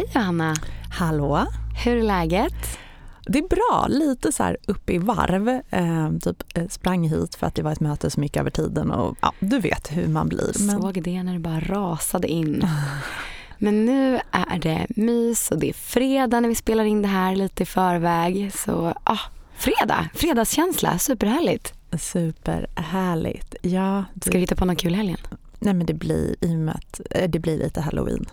Hej Johanna. Hallå. Hur är läget? Det är bra, lite så här uppe i varv. Eh, typ eh, sprang hit för att det var ett möte som gick över tiden och ja, du vet hur man blir. Men... Såg det när det bara rasade in. Men nu är det mys och det är fredag när vi spelar in det här lite i förväg. Så ah, fredag, fredagskänsla, superhärligt. Superhärligt. Ja, du... Ska vi hitta på något kul helgen? Nej men det blir i och med att eh, det blir lite halloween.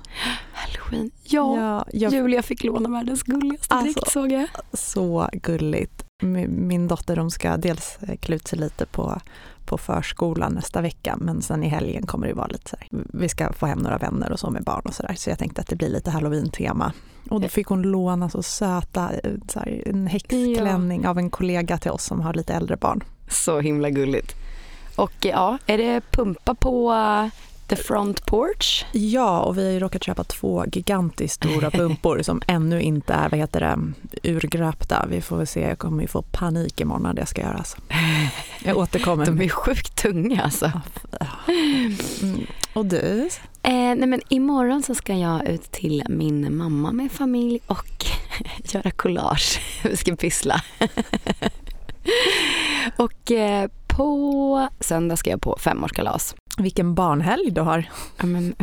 Halloween, ja. ja jag... Julia fick låna världens gulligaste alltså, dräkt såg jag. Så gulligt. Min dotter de ska dels eh, klä ut sig lite på, på förskolan nästa vecka men sen i helgen kommer det vara lite så här, vi ska få hem några vänner och så med barn och sådär så jag tänkte att det blir lite halloween-tema. Och då fick hon låna så söta, eh, så här, en häxklänning ja. av en kollega till oss som har lite äldre barn. Så himla gulligt. Och ja, är det pumpa på uh, the front porch? Ja, och vi har ju råkat köpa två gigantiskt stora pumpor som ännu inte är vad heter det, urgröpta. Vi får väl se, jag kommer ju få panik imorgon när det ska göras. Jag återkommer. De är sjukt tunga alltså. Mm. Och du? Eh, nej men imorgon så ska jag ut till min mamma med familj och göra collage. Vi ska pyssla. och eh, på söndag ska jag på femårskalas. Vilken barnhelg du har. Ja, men,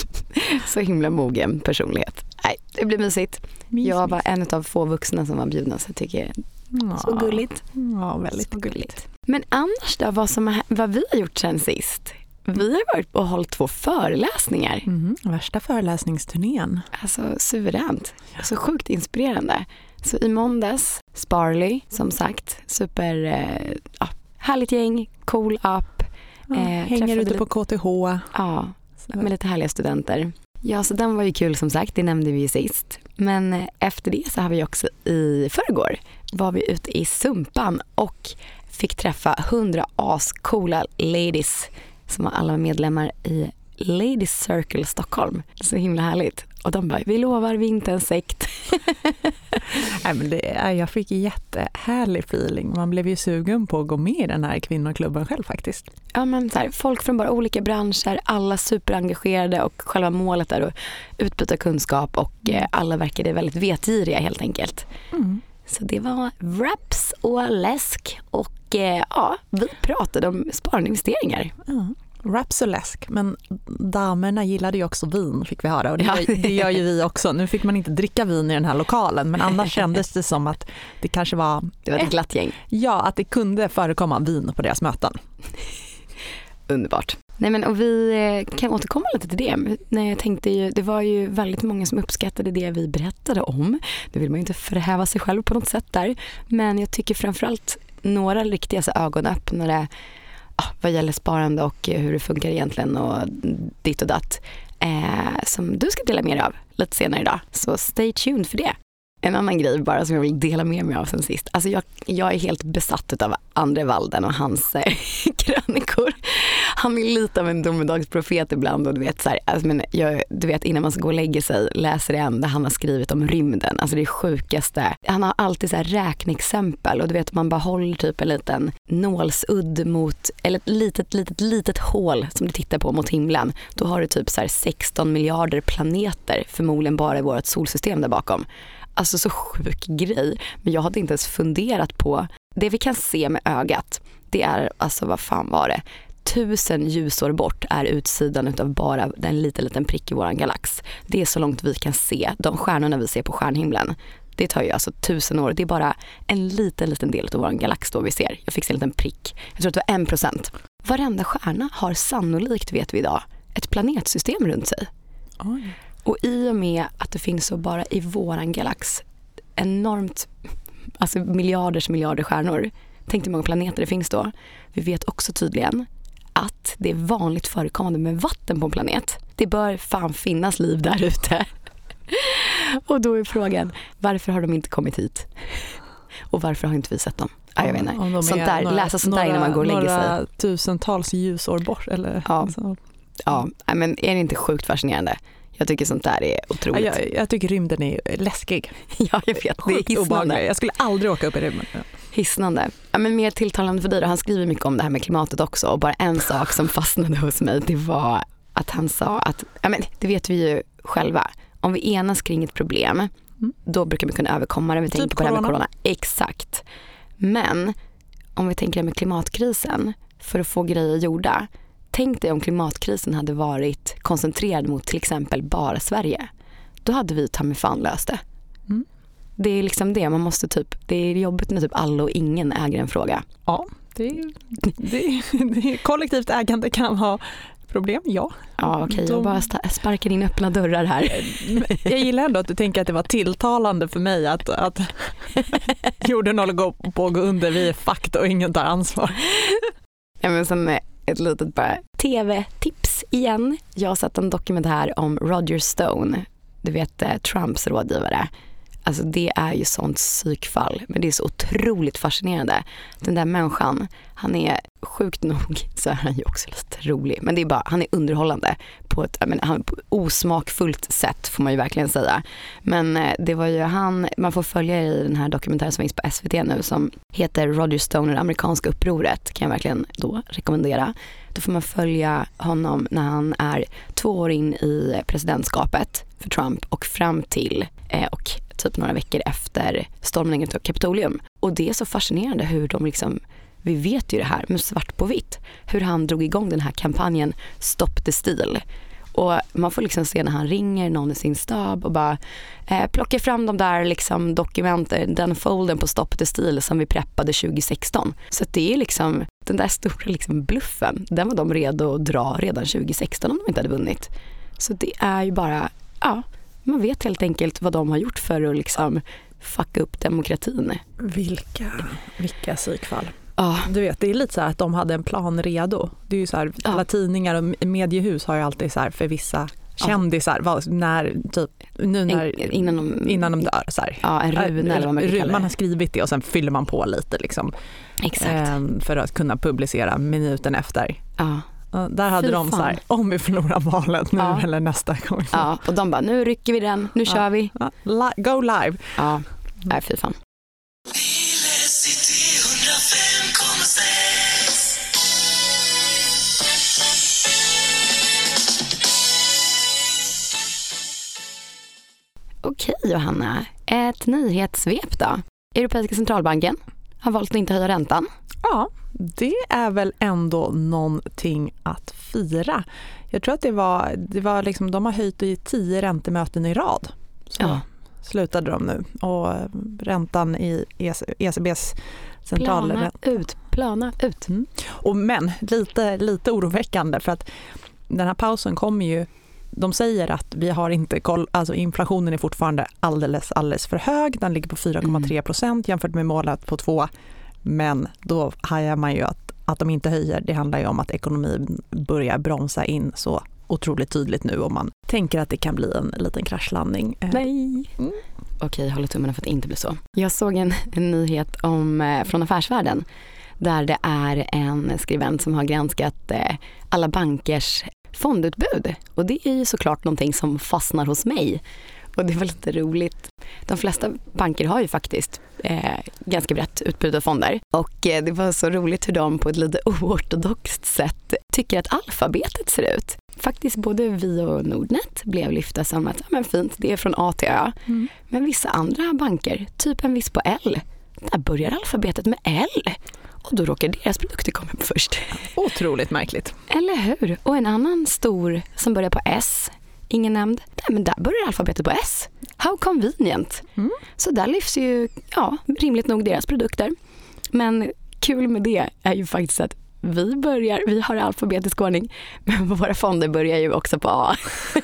så himla mogen personlighet. Nej, det blir mysigt. Mys, jag var en av få vuxna som var bjudna så jag tycker ja. så gulligt. Ja, väldigt så gulligt. Men annars då, vad, som, vad vi har gjort sen sist? Vi har varit och hållit två föreläsningar. Mm, värsta föreläsningsturnén. Alltså suveränt. Ja. Så sjukt inspirerande. Så i måndags, Sparley som sagt, super, eh, ja, härligt gäng, cool app. Ja, eh, hänger ute på KTH. Ja, med lite härliga studenter. Ja, så den var ju kul som sagt, det nämnde vi ju sist. Men eh, efter det så har vi också i förrgår var vi ute i Sumpan och fick träffa hundra ascoola ladies som var alla medlemmar i Ladies Circle Stockholm. Så himla härligt. Och de bara, vi lovar, vi är inte en sekt. Nej, men det, jag fick jättehärlig feeling. Man blev ju sugen på att gå med i den här kvinnoklubben själv faktiskt. Ja, men så här, folk från bara olika branscher, alla superengagerade och själva målet är att utbyta kunskap och mm. eh, alla verkade väldigt vetgiriga helt enkelt. Mm. Så det var wraps och läsk och eh, ja, vi pratade om sparinvesteringar. Mm. Raps och läsk, men damerna gillade ju också vin fick vi höra och det, det gör ju vi också. Nu fick man inte dricka vin i den här lokalen men annars kändes det som att det kanske var... Det var ett glatt gäng. Ja, att det kunde förekomma vin på deras möten. Underbart. Nej men och vi eh, kan återkomma lite till det. Nej, jag tänkte ju, det var ju väldigt många som uppskattade det vi berättade om. Nu vill man ju inte förhäva sig själv på något sätt där. Men jag tycker framförallt några riktiga ögonöppnare Ah, Ah, vad gäller sparande och eh, hur det funkar egentligen och ditt och datt eh, som du ska dela med dig av lite senare idag. Så stay tuned för det. En annan grej bara som jag vill dela med mig av sen sist. Alltså jag, jag är helt besatt av Andre Walden och hans eh, krönikor. Han är lite av en domedagsprofet ibland och du vet, så här, alltså, men jag, du vet innan man ska gå och lägga sig läser det en där han har skrivit om rymden. Alltså det sjukaste. Han har alltid så här räkneexempel och du vet man bara håller typ en liten nålsudd mot, eller ett litet, litet, litet hål som du tittar på mot himlen. Då har du typ så 16 miljarder planeter förmodligen bara i vårt solsystem där bakom. Alltså så sjuk grej. Men jag hade inte ens funderat på, det vi kan se med ögat, det är, alltså vad fan var det? Tusen ljusår bort är utsidan utav bara den liten, liten prick i våran galax. Det är så långt vi kan se de stjärnorna vi ser på stjärnhimlen. Det tar ju alltså tusen år. Det är bara en liten, liten del av vår galax då vi ser. Jag fick se en liten prick. Jag tror att det var en procent. Varenda stjärna har sannolikt, vet vi idag, ett planetsystem runt sig. Oj. Och i och med att det finns så bara i våran galax enormt, alltså miljarders miljarder stjärnor. Tänk hur många planeter det finns då. Vi vet också tydligen att det är vanligt förekommande med vatten på en planet. Det bör fan finnas liv där ute. Och då är frågan, varför har de inte kommit hit? Och varför har inte vi sett dem? Ja, jag vet inte. Sånt där, några, läsa sånt några, där innan man går och lägger sig. Några tusentals ljusår bort eller? Ja. ja, men är det inte sjukt fascinerande? Jag tycker sånt där är otroligt. Ja, jag, jag, tycker rymden är läskig. ja, jag vet. Det är hisnande. Jag skulle aldrig åka upp i rymden. Hisnande. Ja, men mer tilltalande för dig då. Han skriver mycket om det här med klimatet också och bara en sak som fastnade hos mig det var att han sa att, ja men det vet vi ju själva, om vi enas kring ett problem, Mm. då brukar vi kunna överkomma det. Vi Typ tänker på det här med corona. corona. Exakt. Men om vi tänker det med klimatkrisen, för att få grejer gjorda. Tänk dig om klimatkrisen hade varit koncentrerad mot till exempel bara Sverige. Då hade vi ta mig fan löst det. Mm. Det är liksom det, man måste typ, det är jobbigt när typ alla och ingen äger en fråga. Ja, det är, det, är, det är, kollektivt ägande kan ha problem, ja. Ja okej, De- jag bara sparkar in öppna dörrar här. Jag gillar ändå att du tänker att det var tilltalande för mig att, att jorden håller på att gå under, vi är fucked och ingen tar ansvar. Ja, men sen ett litet bara tv-tips igen. Jag har sett en dokumentär om Roger Stone, du vet eh, Trumps rådgivare. Alltså det är ju sånt psykfall, men det är så otroligt fascinerande. Den där människan, han är sjukt nog så är han ju också lite rolig, men det är bara, han är underhållande på ett menar, på osmakfullt sätt får man ju verkligen säga. Men eh, det var ju han, man får följa i den här dokumentären som finns på SVT nu som heter Roger Stone och det amerikanska upproret kan jag verkligen då rekommendera. Då får man följa honom när han är två år in i presidentskapet för Trump och fram till eh, och typ några veckor efter stormningen av Kapitolium. Och det är så fascinerande hur de liksom vi vet ju det här med svart på vitt, hur han drog igång den här kampanjen Stop the Steal. Och man får liksom se när han ringer någon i sin stab och bara eh, plockar fram de där liksom dokumenten, den folden på Stop the Steal som vi preppade 2016. Så att det är liksom den där stora liksom bluffen, den var de redo att dra redan 2016 om de inte hade vunnit. Så det är ju bara, ja, man vet helt enkelt vad de har gjort för att liksom fucka upp demokratin. Vilka, vilka psykfall. Ja, Du vet, det är lite så att de hade en plan redo. Det är ju så här, Ja. alla tidningar och mediehus har ju alltid så här för vissa kändisar, vad- när, typ, nu när, in- innan de, innan de dör. Så här. Ja, en runa eller vad man kan Man har skrivit det och sen fyller man på lite liksom, Exakt. ehm, för att kunna publicera minuten efter. Ja. Där hade Fy de så här, om vi förlorar valet nu Ja. eller nästa gång. ja, och de bara, nu rycker vi den, nu Ja. kör vi. Ja, li- go live. Ja, nej fy fan. City 105,6 Okej Johanna, ett nyhetssvep då. Europeiska centralbanken har valt att inte höja räntan. Ja, det är väl ändå någonting att fira. Jag tror att det var, det var liksom, de har höjt i tio räntemöten i rad. Så Ja. slutade de nu och eh, räntan i E EC, ECBs central... Plana ut, plana ut. Och men lite, lite oroväckande för att den här pausen kommer ju de säger att vi har inte koll, alltså inflationen är fortfarande alldeles, alldeles för hög. Den ligger på 4,3 procent jämfört med målet på 2. Men då hajar man ju att, att de inte höjer. Det handlar ju om att ekonomin börjar bromsa in så otroligt tydligt nu och man tänker att det kan bli en liten kraschlandning. Eh, Nej. Mm. Okej, håller tummarna för att det inte blir så. Jag såg en, en nyhet om, eh, från Affärsvärlden där det är en skribent som har granskat eh, alla bankers fondutbud. Och det är ju såklart någonting som fastnar hos mig. Och det var lite roligt. De flesta banker har ju faktiskt eh, ganska brett utbud av fonder. Och eh, det var så roligt hur de på ett lite oortodoxt sätt tycker att alfabetet ser ut. Faktiskt både vi och Nordnet blev lyfta som att ja, men fint, det är från A till Ö. Mm. Men vissa andra banker, typ en viss på L, där börjar alfabetet med L. Och då råkar deras produkter komma upp först. Otroligt märkligt. Eller hur? Och en annan stor som börjar på S, ingen nämnd, nej, men där börjar alfabetet på S. How convenient. Mm. Så där lyfts ju, ja, rimligt nog deras produkter. Men kul med det är ju faktiskt att vi börjar, vi har alfabetisk ordning, men våra fonder börjar ju också på A.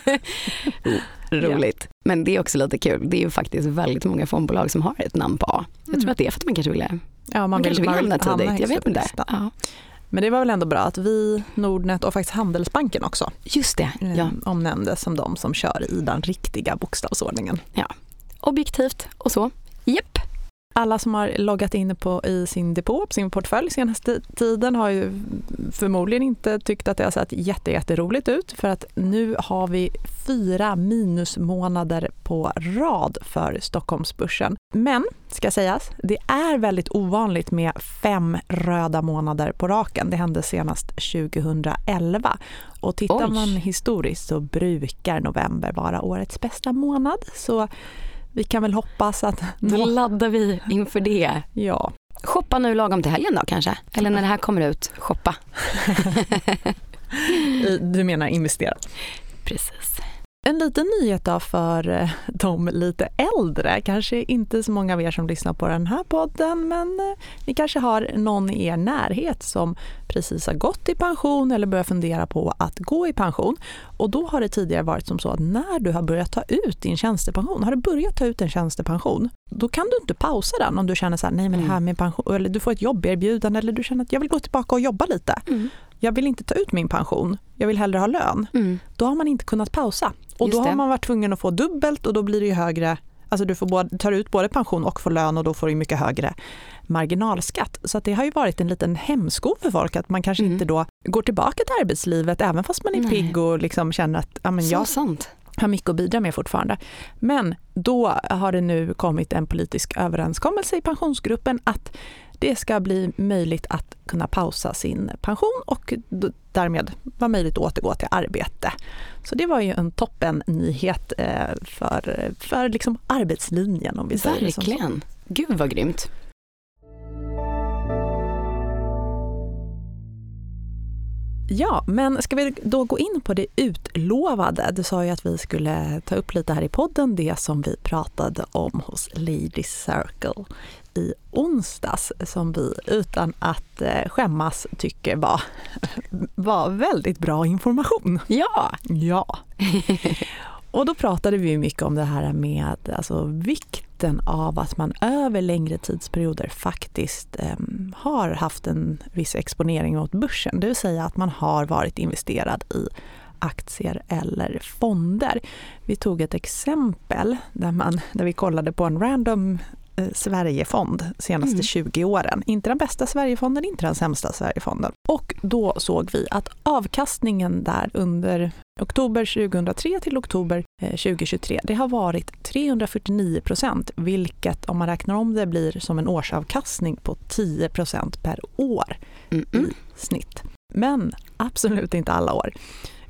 Roligt. Men det är också lite kul. Det är ju faktiskt väldigt många fondbolag som har ett namn på A. Jag tror Mm. att det är för att man kanske ville, Ja, man man, kanske vill hamna tidigt. Jag vet inte. Ja. Men det var väl ändå bra att vi, Nordnet och faktiskt Handelsbanken också Just det, eh, ja. omnämndes som de som kör i den riktiga bokstavsordningen. Objektivt och så. Japp. Alla som har loggat in på, i sin depå, på sin portfölj senaste tiden har ju förmodligen inte tyckt att det har sett jätte, jätteroligt ut för att nu har vi fyra minusmånader på rad för Stockholmsbörsen. Men, ska sägas, det är väldigt ovanligt med fem röda månader på raken. Det hände senast 2011. Och tittar Oj. man historiskt så brukar november vara årets bästa månad. Så vi kan väl hoppas att... Då laddar vi inför det. Ja, Shoppa nu lagom till helgen då kanske? Eller när det här kommer ut, shoppa. du menar investera. Precis. En liten nyhet då för eh, de lite äldre. Kanske inte så många av er som lyssnar på den här podden men eh, ni kanske har någon i er närhet som precis har gått i pension eller börjar fundera på att gå i pension. Och då har det tidigare varit som så att när du har börjat ta ut din tjänstepension, har du börjat ta ut en tjänstepension, då kan du inte pausa den om du känner så här, nej men det här med pension, eller du får ett jobberbjudande eller du känner att jag vill gå tillbaka och jobba lite. Mm. Jag vill inte ta ut min pension, jag vill hellre ha lön Mm. då har man inte kunnat pausa. Och Just då har det. man varit tvungen att få dubbelt och då blir det ju högre, alltså du får både, tar ut både pension och får lön och då får du mycket högre marginalskatt. Så det har ju varit en liten hämsko för folk att man kanske Mm. inte då går tillbaka till arbetslivet även fast man är Nej. pigg och liksom känner att ja, men jag sant. har mycket att bidra med fortfarande. Men då har det nu kommit en politisk överenskommelse i pensionsgruppen att det ska bli möjligt att kunna pausa sin pension och därmed vara möjligt att återgå till arbete. Så det var ju en toppen nyhet eh, för, för liksom arbetslinjen om vi säger det. Verkligen. Gud vad grymt. Ja, men ska vi då gå in på det utlovade? Du sa ju att vi skulle ta upp lite här i podden det som vi pratade om hos Lady Circle i onsdags som vi utan att eh, skämmas tycker var, var väldigt bra information. Ja. Ja. Och då pratade vi mycket om det här med alltså, vikten av att man över längre tidsperioder faktiskt eh, har haft en viss exponering mot börsen. Det vill säga att man har varit investerad i aktier eller fonder. Vi tog ett exempel där, man, där vi kollade på en random eh, Sverigefond senaste Mm. 20 åren. Inte den bästa Sverigefonden, inte den sämsta Sverigefonden. Och då såg vi att avkastningen där under oktober 2003 till oktober eh, 2023, det har varit 349 procent, vilket om man räknar om det blir som en årsavkastning på 10 procent per år Mm i -mm. snitt. Men absolut inte alla år.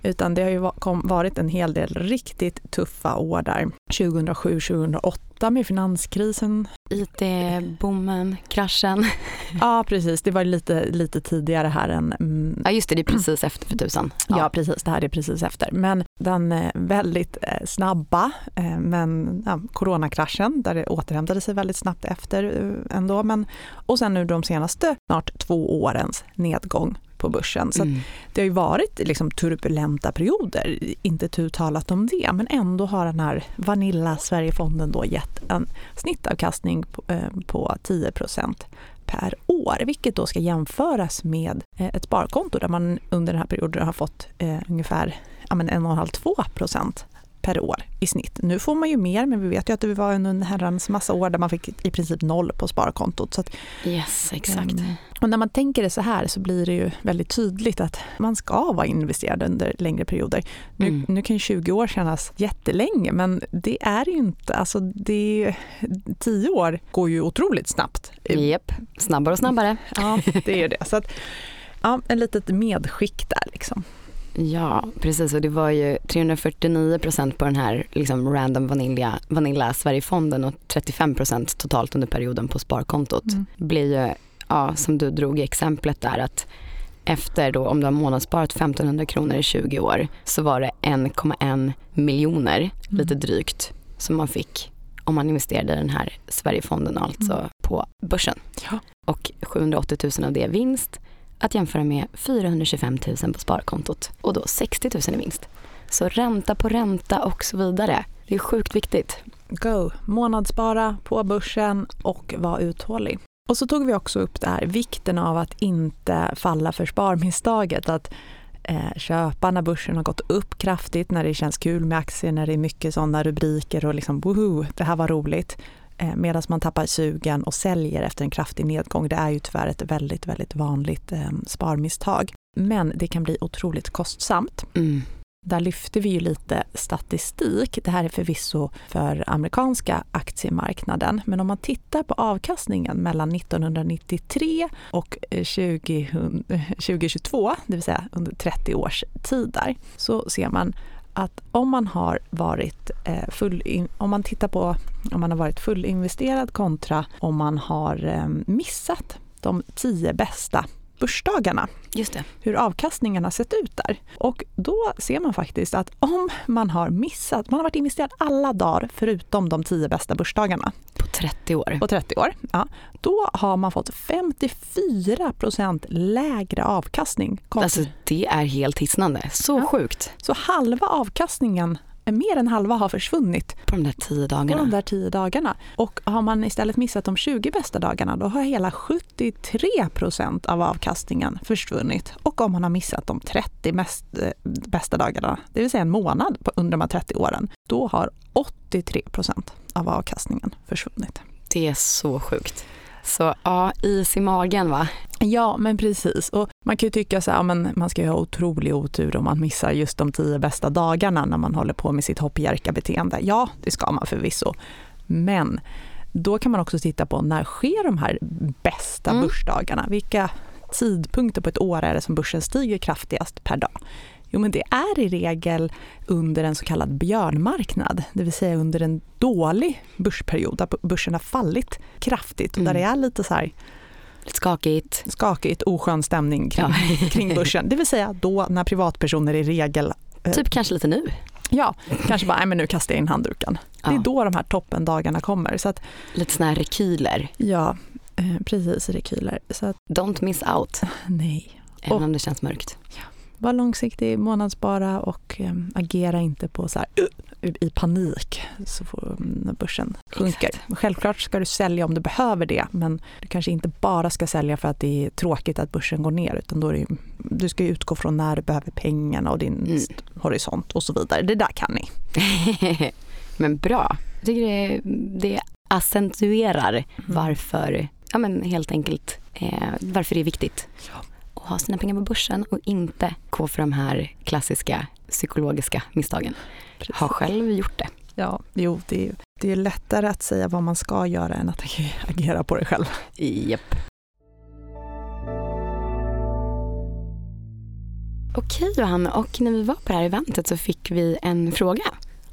Utan det har ju varit en hel del riktigt tuffa år där. 2007-2008 med finanskrisen. IT-boomen, kraschen. Ja precis, det var lite, lite tidigare här än mm, Ja just det, det är precis efter för tusan. Ja. precis, det här är precis efter. Men den eh, väldigt eh, snabba, eh, men ja, coronakraschen där det återhämtade sig väldigt snabbt efter ändå. Men, och sen nu de senaste snart två årens nedgång på börsen. Så Mm. det har ju varit liksom turbulenta perioder, inte tu talat om det, men ändå har den här Vanilla Sverigefonden då gett en snittavkastning på, eh, på 10% per år, vilket då ska jämföras med eh, ett sparkonto där man under den här perioden har fått eh, ungefär ja, men 1,5-2 procent per år i snitt. Nu får man ju mer, men vi vet ju att det var en herrans massa år där man fick i princip noll på sparkontot. Så att, Yes, exakt. Mm. och när man tänker det så här så blir det ju väldigt tydligt att man ska vara investerad under längre perioder. Nu, Mm. nu kan ju 20 år kännas jättelänge, men det är ju inte, alltså det är, 10 år går ju otroligt snabbt. Japp, snabbare och snabbare. Ja, det är ju det. Så att, ja, en litet medskick där liksom. Ja, precis. Och det var ju 349 procent på den här liksom random vanilla, vanilla Sverigefonden och 35 procent totalt under perioden på sparkontot. Mm. blir ju, ja, som du drog i exemplet där, att efter då, om du har månadssparat 1500 kronor i 20 år, så var det 1,1 miljoner, lite drygt, som man fick om man investerade i den här Sverigefonden, alltså Mm. på börsen. Ja. Och 780 000 av det är vinst, att jämföra med 425 000 på sparkontot och då 60 000 i vinst. Så ränta på ränta och så vidare. Det är sjukt viktigt. Go! Månadsspara på börsen och var uthållig. Och så tog vi också upp det här vikten av att inte falla för sparmisstaget. Att eh, köpa när börsen har gått upp kraftigt, när det känns kul med aktier, när det är mycket sådana rubriker och liksom woho, det här var roligt eh, medan man tappar sugen och säljer efter en kraftig nedgång. Det är ju tyvärr ett väldigt, väldigt vanligt eh, sparmisstag. Men det kan bli otroligt kostsamt. Mm. Där lyfter vi ju lite statistik. Det här är förvisso för amerikanska aktiemarknaden. Men om man tittar på avkastningen mellan 1993 och 20, 2022, det vill säga under 30 års tid där, så ser man att om man har varit eh, full, om man tittar på om man har varit fullinvesterad kontra om man har eh, missat de tio bästa börsdagarna. Just det. Hur avkastningen har sett ut där. Och då ser man faktiskt att om man har missat, man har varit investerad alla dagar förutom de tio bästa börsdagarna. På 30 år. På 30 år, ja. Då har man fått 54 procent lägre avkastning. Alltså det är helt hisnande. Så ja. sjukt. Så halva avkastningen mer än halva har försvunnit. På de där tio dagarna? På de där tio dagarna. Och har man istället missat de 20 bästa dagarna då har hela 73 procent av avkastningen försvunnit. Och om man har missat de 30 mest, eh, bästa dagarna, det vill säga en månad under de här 30 åren, då har 83 procent av avkastningen försvunnit. Det är så sjukt. Så ja, is i magen va? Ja, men precis. Och man kan ju tycka så här, men man ska ju ha otrolig otur om man missar just de tio bästa dagarna när man håller på med sitt hoppjerka-beteende. Ja, det ska man förvisso. Men då kan man också titta på när sker de här bästa mm. börsdagarna? Vilka tidpunkter på ett år är det som börsen stiger kraftigast per dag? Jo, men det är i regel under en så kallad björnmarknad, det vill säga under en dålig börsperiod där börsen har fallit kraftigt och där mm. det är lite så här skakigt. Skakigt, oskön stämning kring, ja. kring börsen. Det vill säga då när privatpersoner i regel... Eh, typ kanske lite nu. Ja, kanske bara, nej men nu kastar jag in handduken. Ja. Det är då de här toppendagarna kommer. Så att, lite såna här rekyler. Ja, eh, precis rekyler. Så att, Don't miss out. Nej. Även och, om det känns mörkt. Ja. Var långsiktig, månadsspara och eh, agera inte på så här, uh, i panik så får, när börsen sjunker. Exakt. Självklart ska du sälja om du behöver det men du kanske inte bara ska sälja för att det är tråkigt att börsen går ner utan då är det, du ska utgå från när du behöver pengarna och din mm. horisont och så vidare. Det där kan ni. men bra. Jag tycker det, det accentuerar mm. varför, ja men helt enkelt eh, varför det är viktigt. Och ha sina pengar på börsen och inte gå för de här klassiska psykologiska misstagen. Precis. Har själv gjort det. Ja, jo, det är, det är lättare att säga vad man ska göra än att agera på det själv. Japp. Okej Johanna, och när vi var på det här eventet så fick vi en fråga.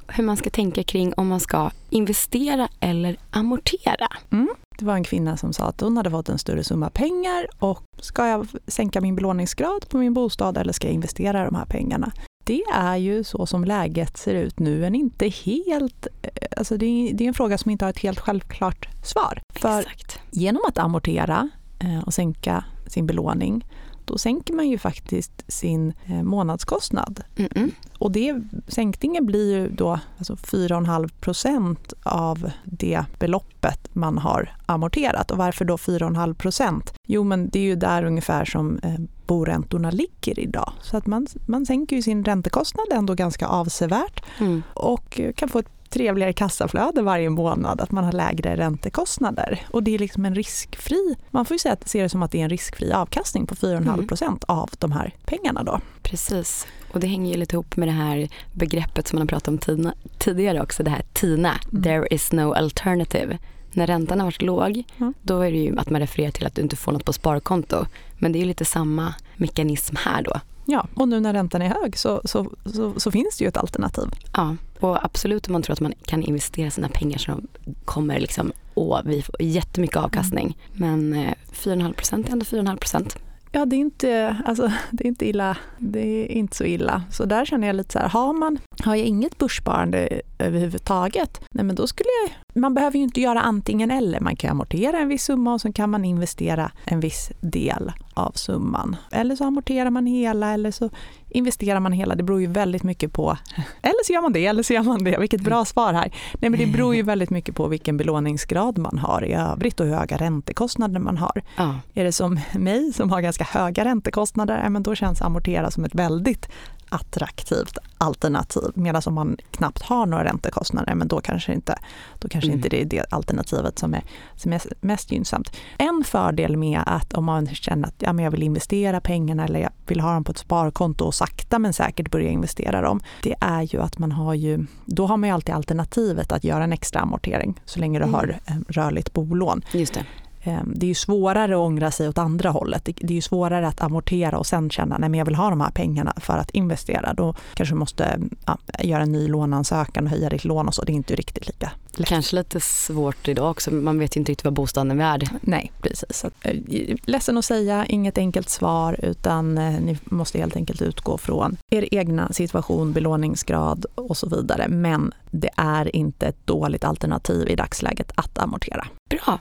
Hur man ska tänka kring om man ska investera eller amortera. Mm. Det var en kvinna som sa att hon hade fått en större summa pengar och ska jag sänka min belåningsgrad på min bostad eller ska jag investera de här pengarna? Det är ju så som läget ser ut nu, men inte helt... Eh, alltså det, är, det är en fråga som inte har ett helt självklart svar. För Exakt. genom att amortera eh, och sänka sin belåning då sänker man ju faktiskt sin eh, månadskostnad. Mm -mm. Och det, sänkningen blir ju då alltså 4,5 procent av det beloppet man har amorterat. Och varför då 4,5 procent? Jo, men det är ju där ungefär som eh, boräntorna ligger idag. Så att man, man sänker ju sin räntekostnad ändå ganska avsevärt mm. och kan få ett trevligare kassaflöde varje månad, att man har lägre räntekostnader. Och det är liksom en riskfri, man får ju säga att, se det som att det är en riskfri avkastning på 4,5 procent mm. av de här pengarna då. Precis, och det hänger ju lite ihop med det här begreppet som man har pratat om tina, tidigare också, det här TINA, mm. there is no alternative. När räntan har varit låg, mm. då är det ju att man refererar till att du inte får något på sparkonto. Men det är ju lite samma mekanism här då. Ja, och nu när räntan är hög så, så, så, så, finns det ju ett alternativ. Ja, och absolut om man tror att man kan investera sina pengar så kommer liksom, åh, vi får jättemycket avkastning. Men eh, 4,5 procent är ändå 4,5 procent. Ja, det är, inte, alltså, det är inte illa. Det är inte så illa. Så där känner jag lite så här, har, man, har jag inget börssparande överhuvudtaget, nej men då skulle jag... Man behöver ju inte göra antingen eller. Man kan amortera en viss summa och så kan man investera en viss del av summan. Eller så amorterar man hela eller så investerar man hela. Det beror ju väldigt mycket på, eller så gör man det, eller så gör man det. Vilket bra svar här. Nej, men det beror ju väldigt mycket på vilken belåningsgrad man har i övrigt och hur höga räntekostnader man har. Ja. Är det som mig som har ganska höga räntekostnader, men då känns amortera som ett väldigt attraktivt alternativ. Medan om man knappt har några räntekostnader, men då kanske inte, då kanske kanske inte det är det alternativet som är, som är mest gynnsamt. En fördel med att om man känner att ja, men jag vill investera pengarna eller jag vill ha dem på ett sparkonto och sakta men säkert börja investera dem, det är ju att man har ju, då har man ju alltid alternativet att göra en extra amortering så länge du mm. har eh, rörligt bolån. Just det. Ehm, det är ju svårare att ångra sig åt andra hållet. Det är ju svårare att amortera och sen känna att jag vill ha de här pengarna för att investera. Då kanske du måste ja, göra en ny låneansökan och höja ditt lån och så. Det är inte riktigt lika lätt. Kanske lite svårt idag också. Man vet ju inte riktigt vad bostaden är värd. Nej, precis. Eh, ledsen att säga, inget enkelt svar utan eh, ni måste helt enkelt utgå från er egna situation, belåningsgrad och så vidare. Men det är inte ett dåligt alternativ i dagsläget att amortera. Bra,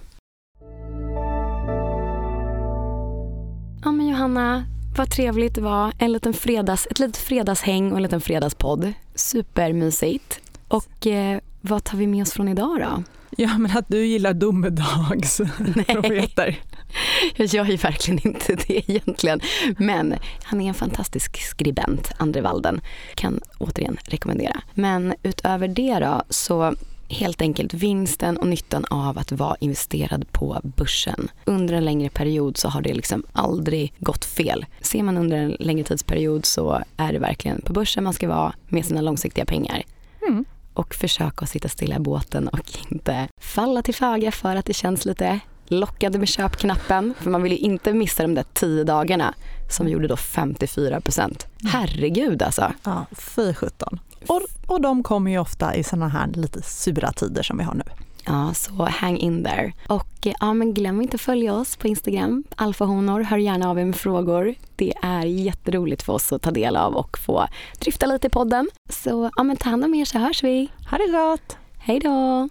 Ja men Johanna, vad trevligt det var. En liten fredags, ett litet fredagshäng och en liten fredagspodd. Supermysigt. Och eh, vad tar vi med oss från idag då? Ja men att du gillar domedagsprofeter. Jag gör ju verkligen inte det egentligen. Men han är en fantastisk skribent, Andre Walden. Kan återigen rekommendera. Men utöver det då så helt enkelt vinsten och nyttan av att vara investerad på börsen. Under en längre period så har det liksom aldrig gått fel. Ser man under en längre tidsperiod så är det verkligen på börsen man ska vara med sina långsiktiga pengar. Mm. Och försöka att sitta stilla i båten och inte falla till föga för att det känns lite lockande med köpknappen. För man vill ju inte missa de där tio dagarna som gjorde då 54 procent. Herregud alltså. Ja, fy sjutton. Och, och de kommer ju ofta i sådana här lite sura tider som vi har nu. Ja, så hang in there. Och ja, men glöm inte att följa oss på Instagram, alfahonor. Hör gärna av er med frågor. Det är jätteroligt för oss att ta del av och få drifta lite i podden. Så ja, men ta hand om er så hörs vi. Ha det gott! Hej då!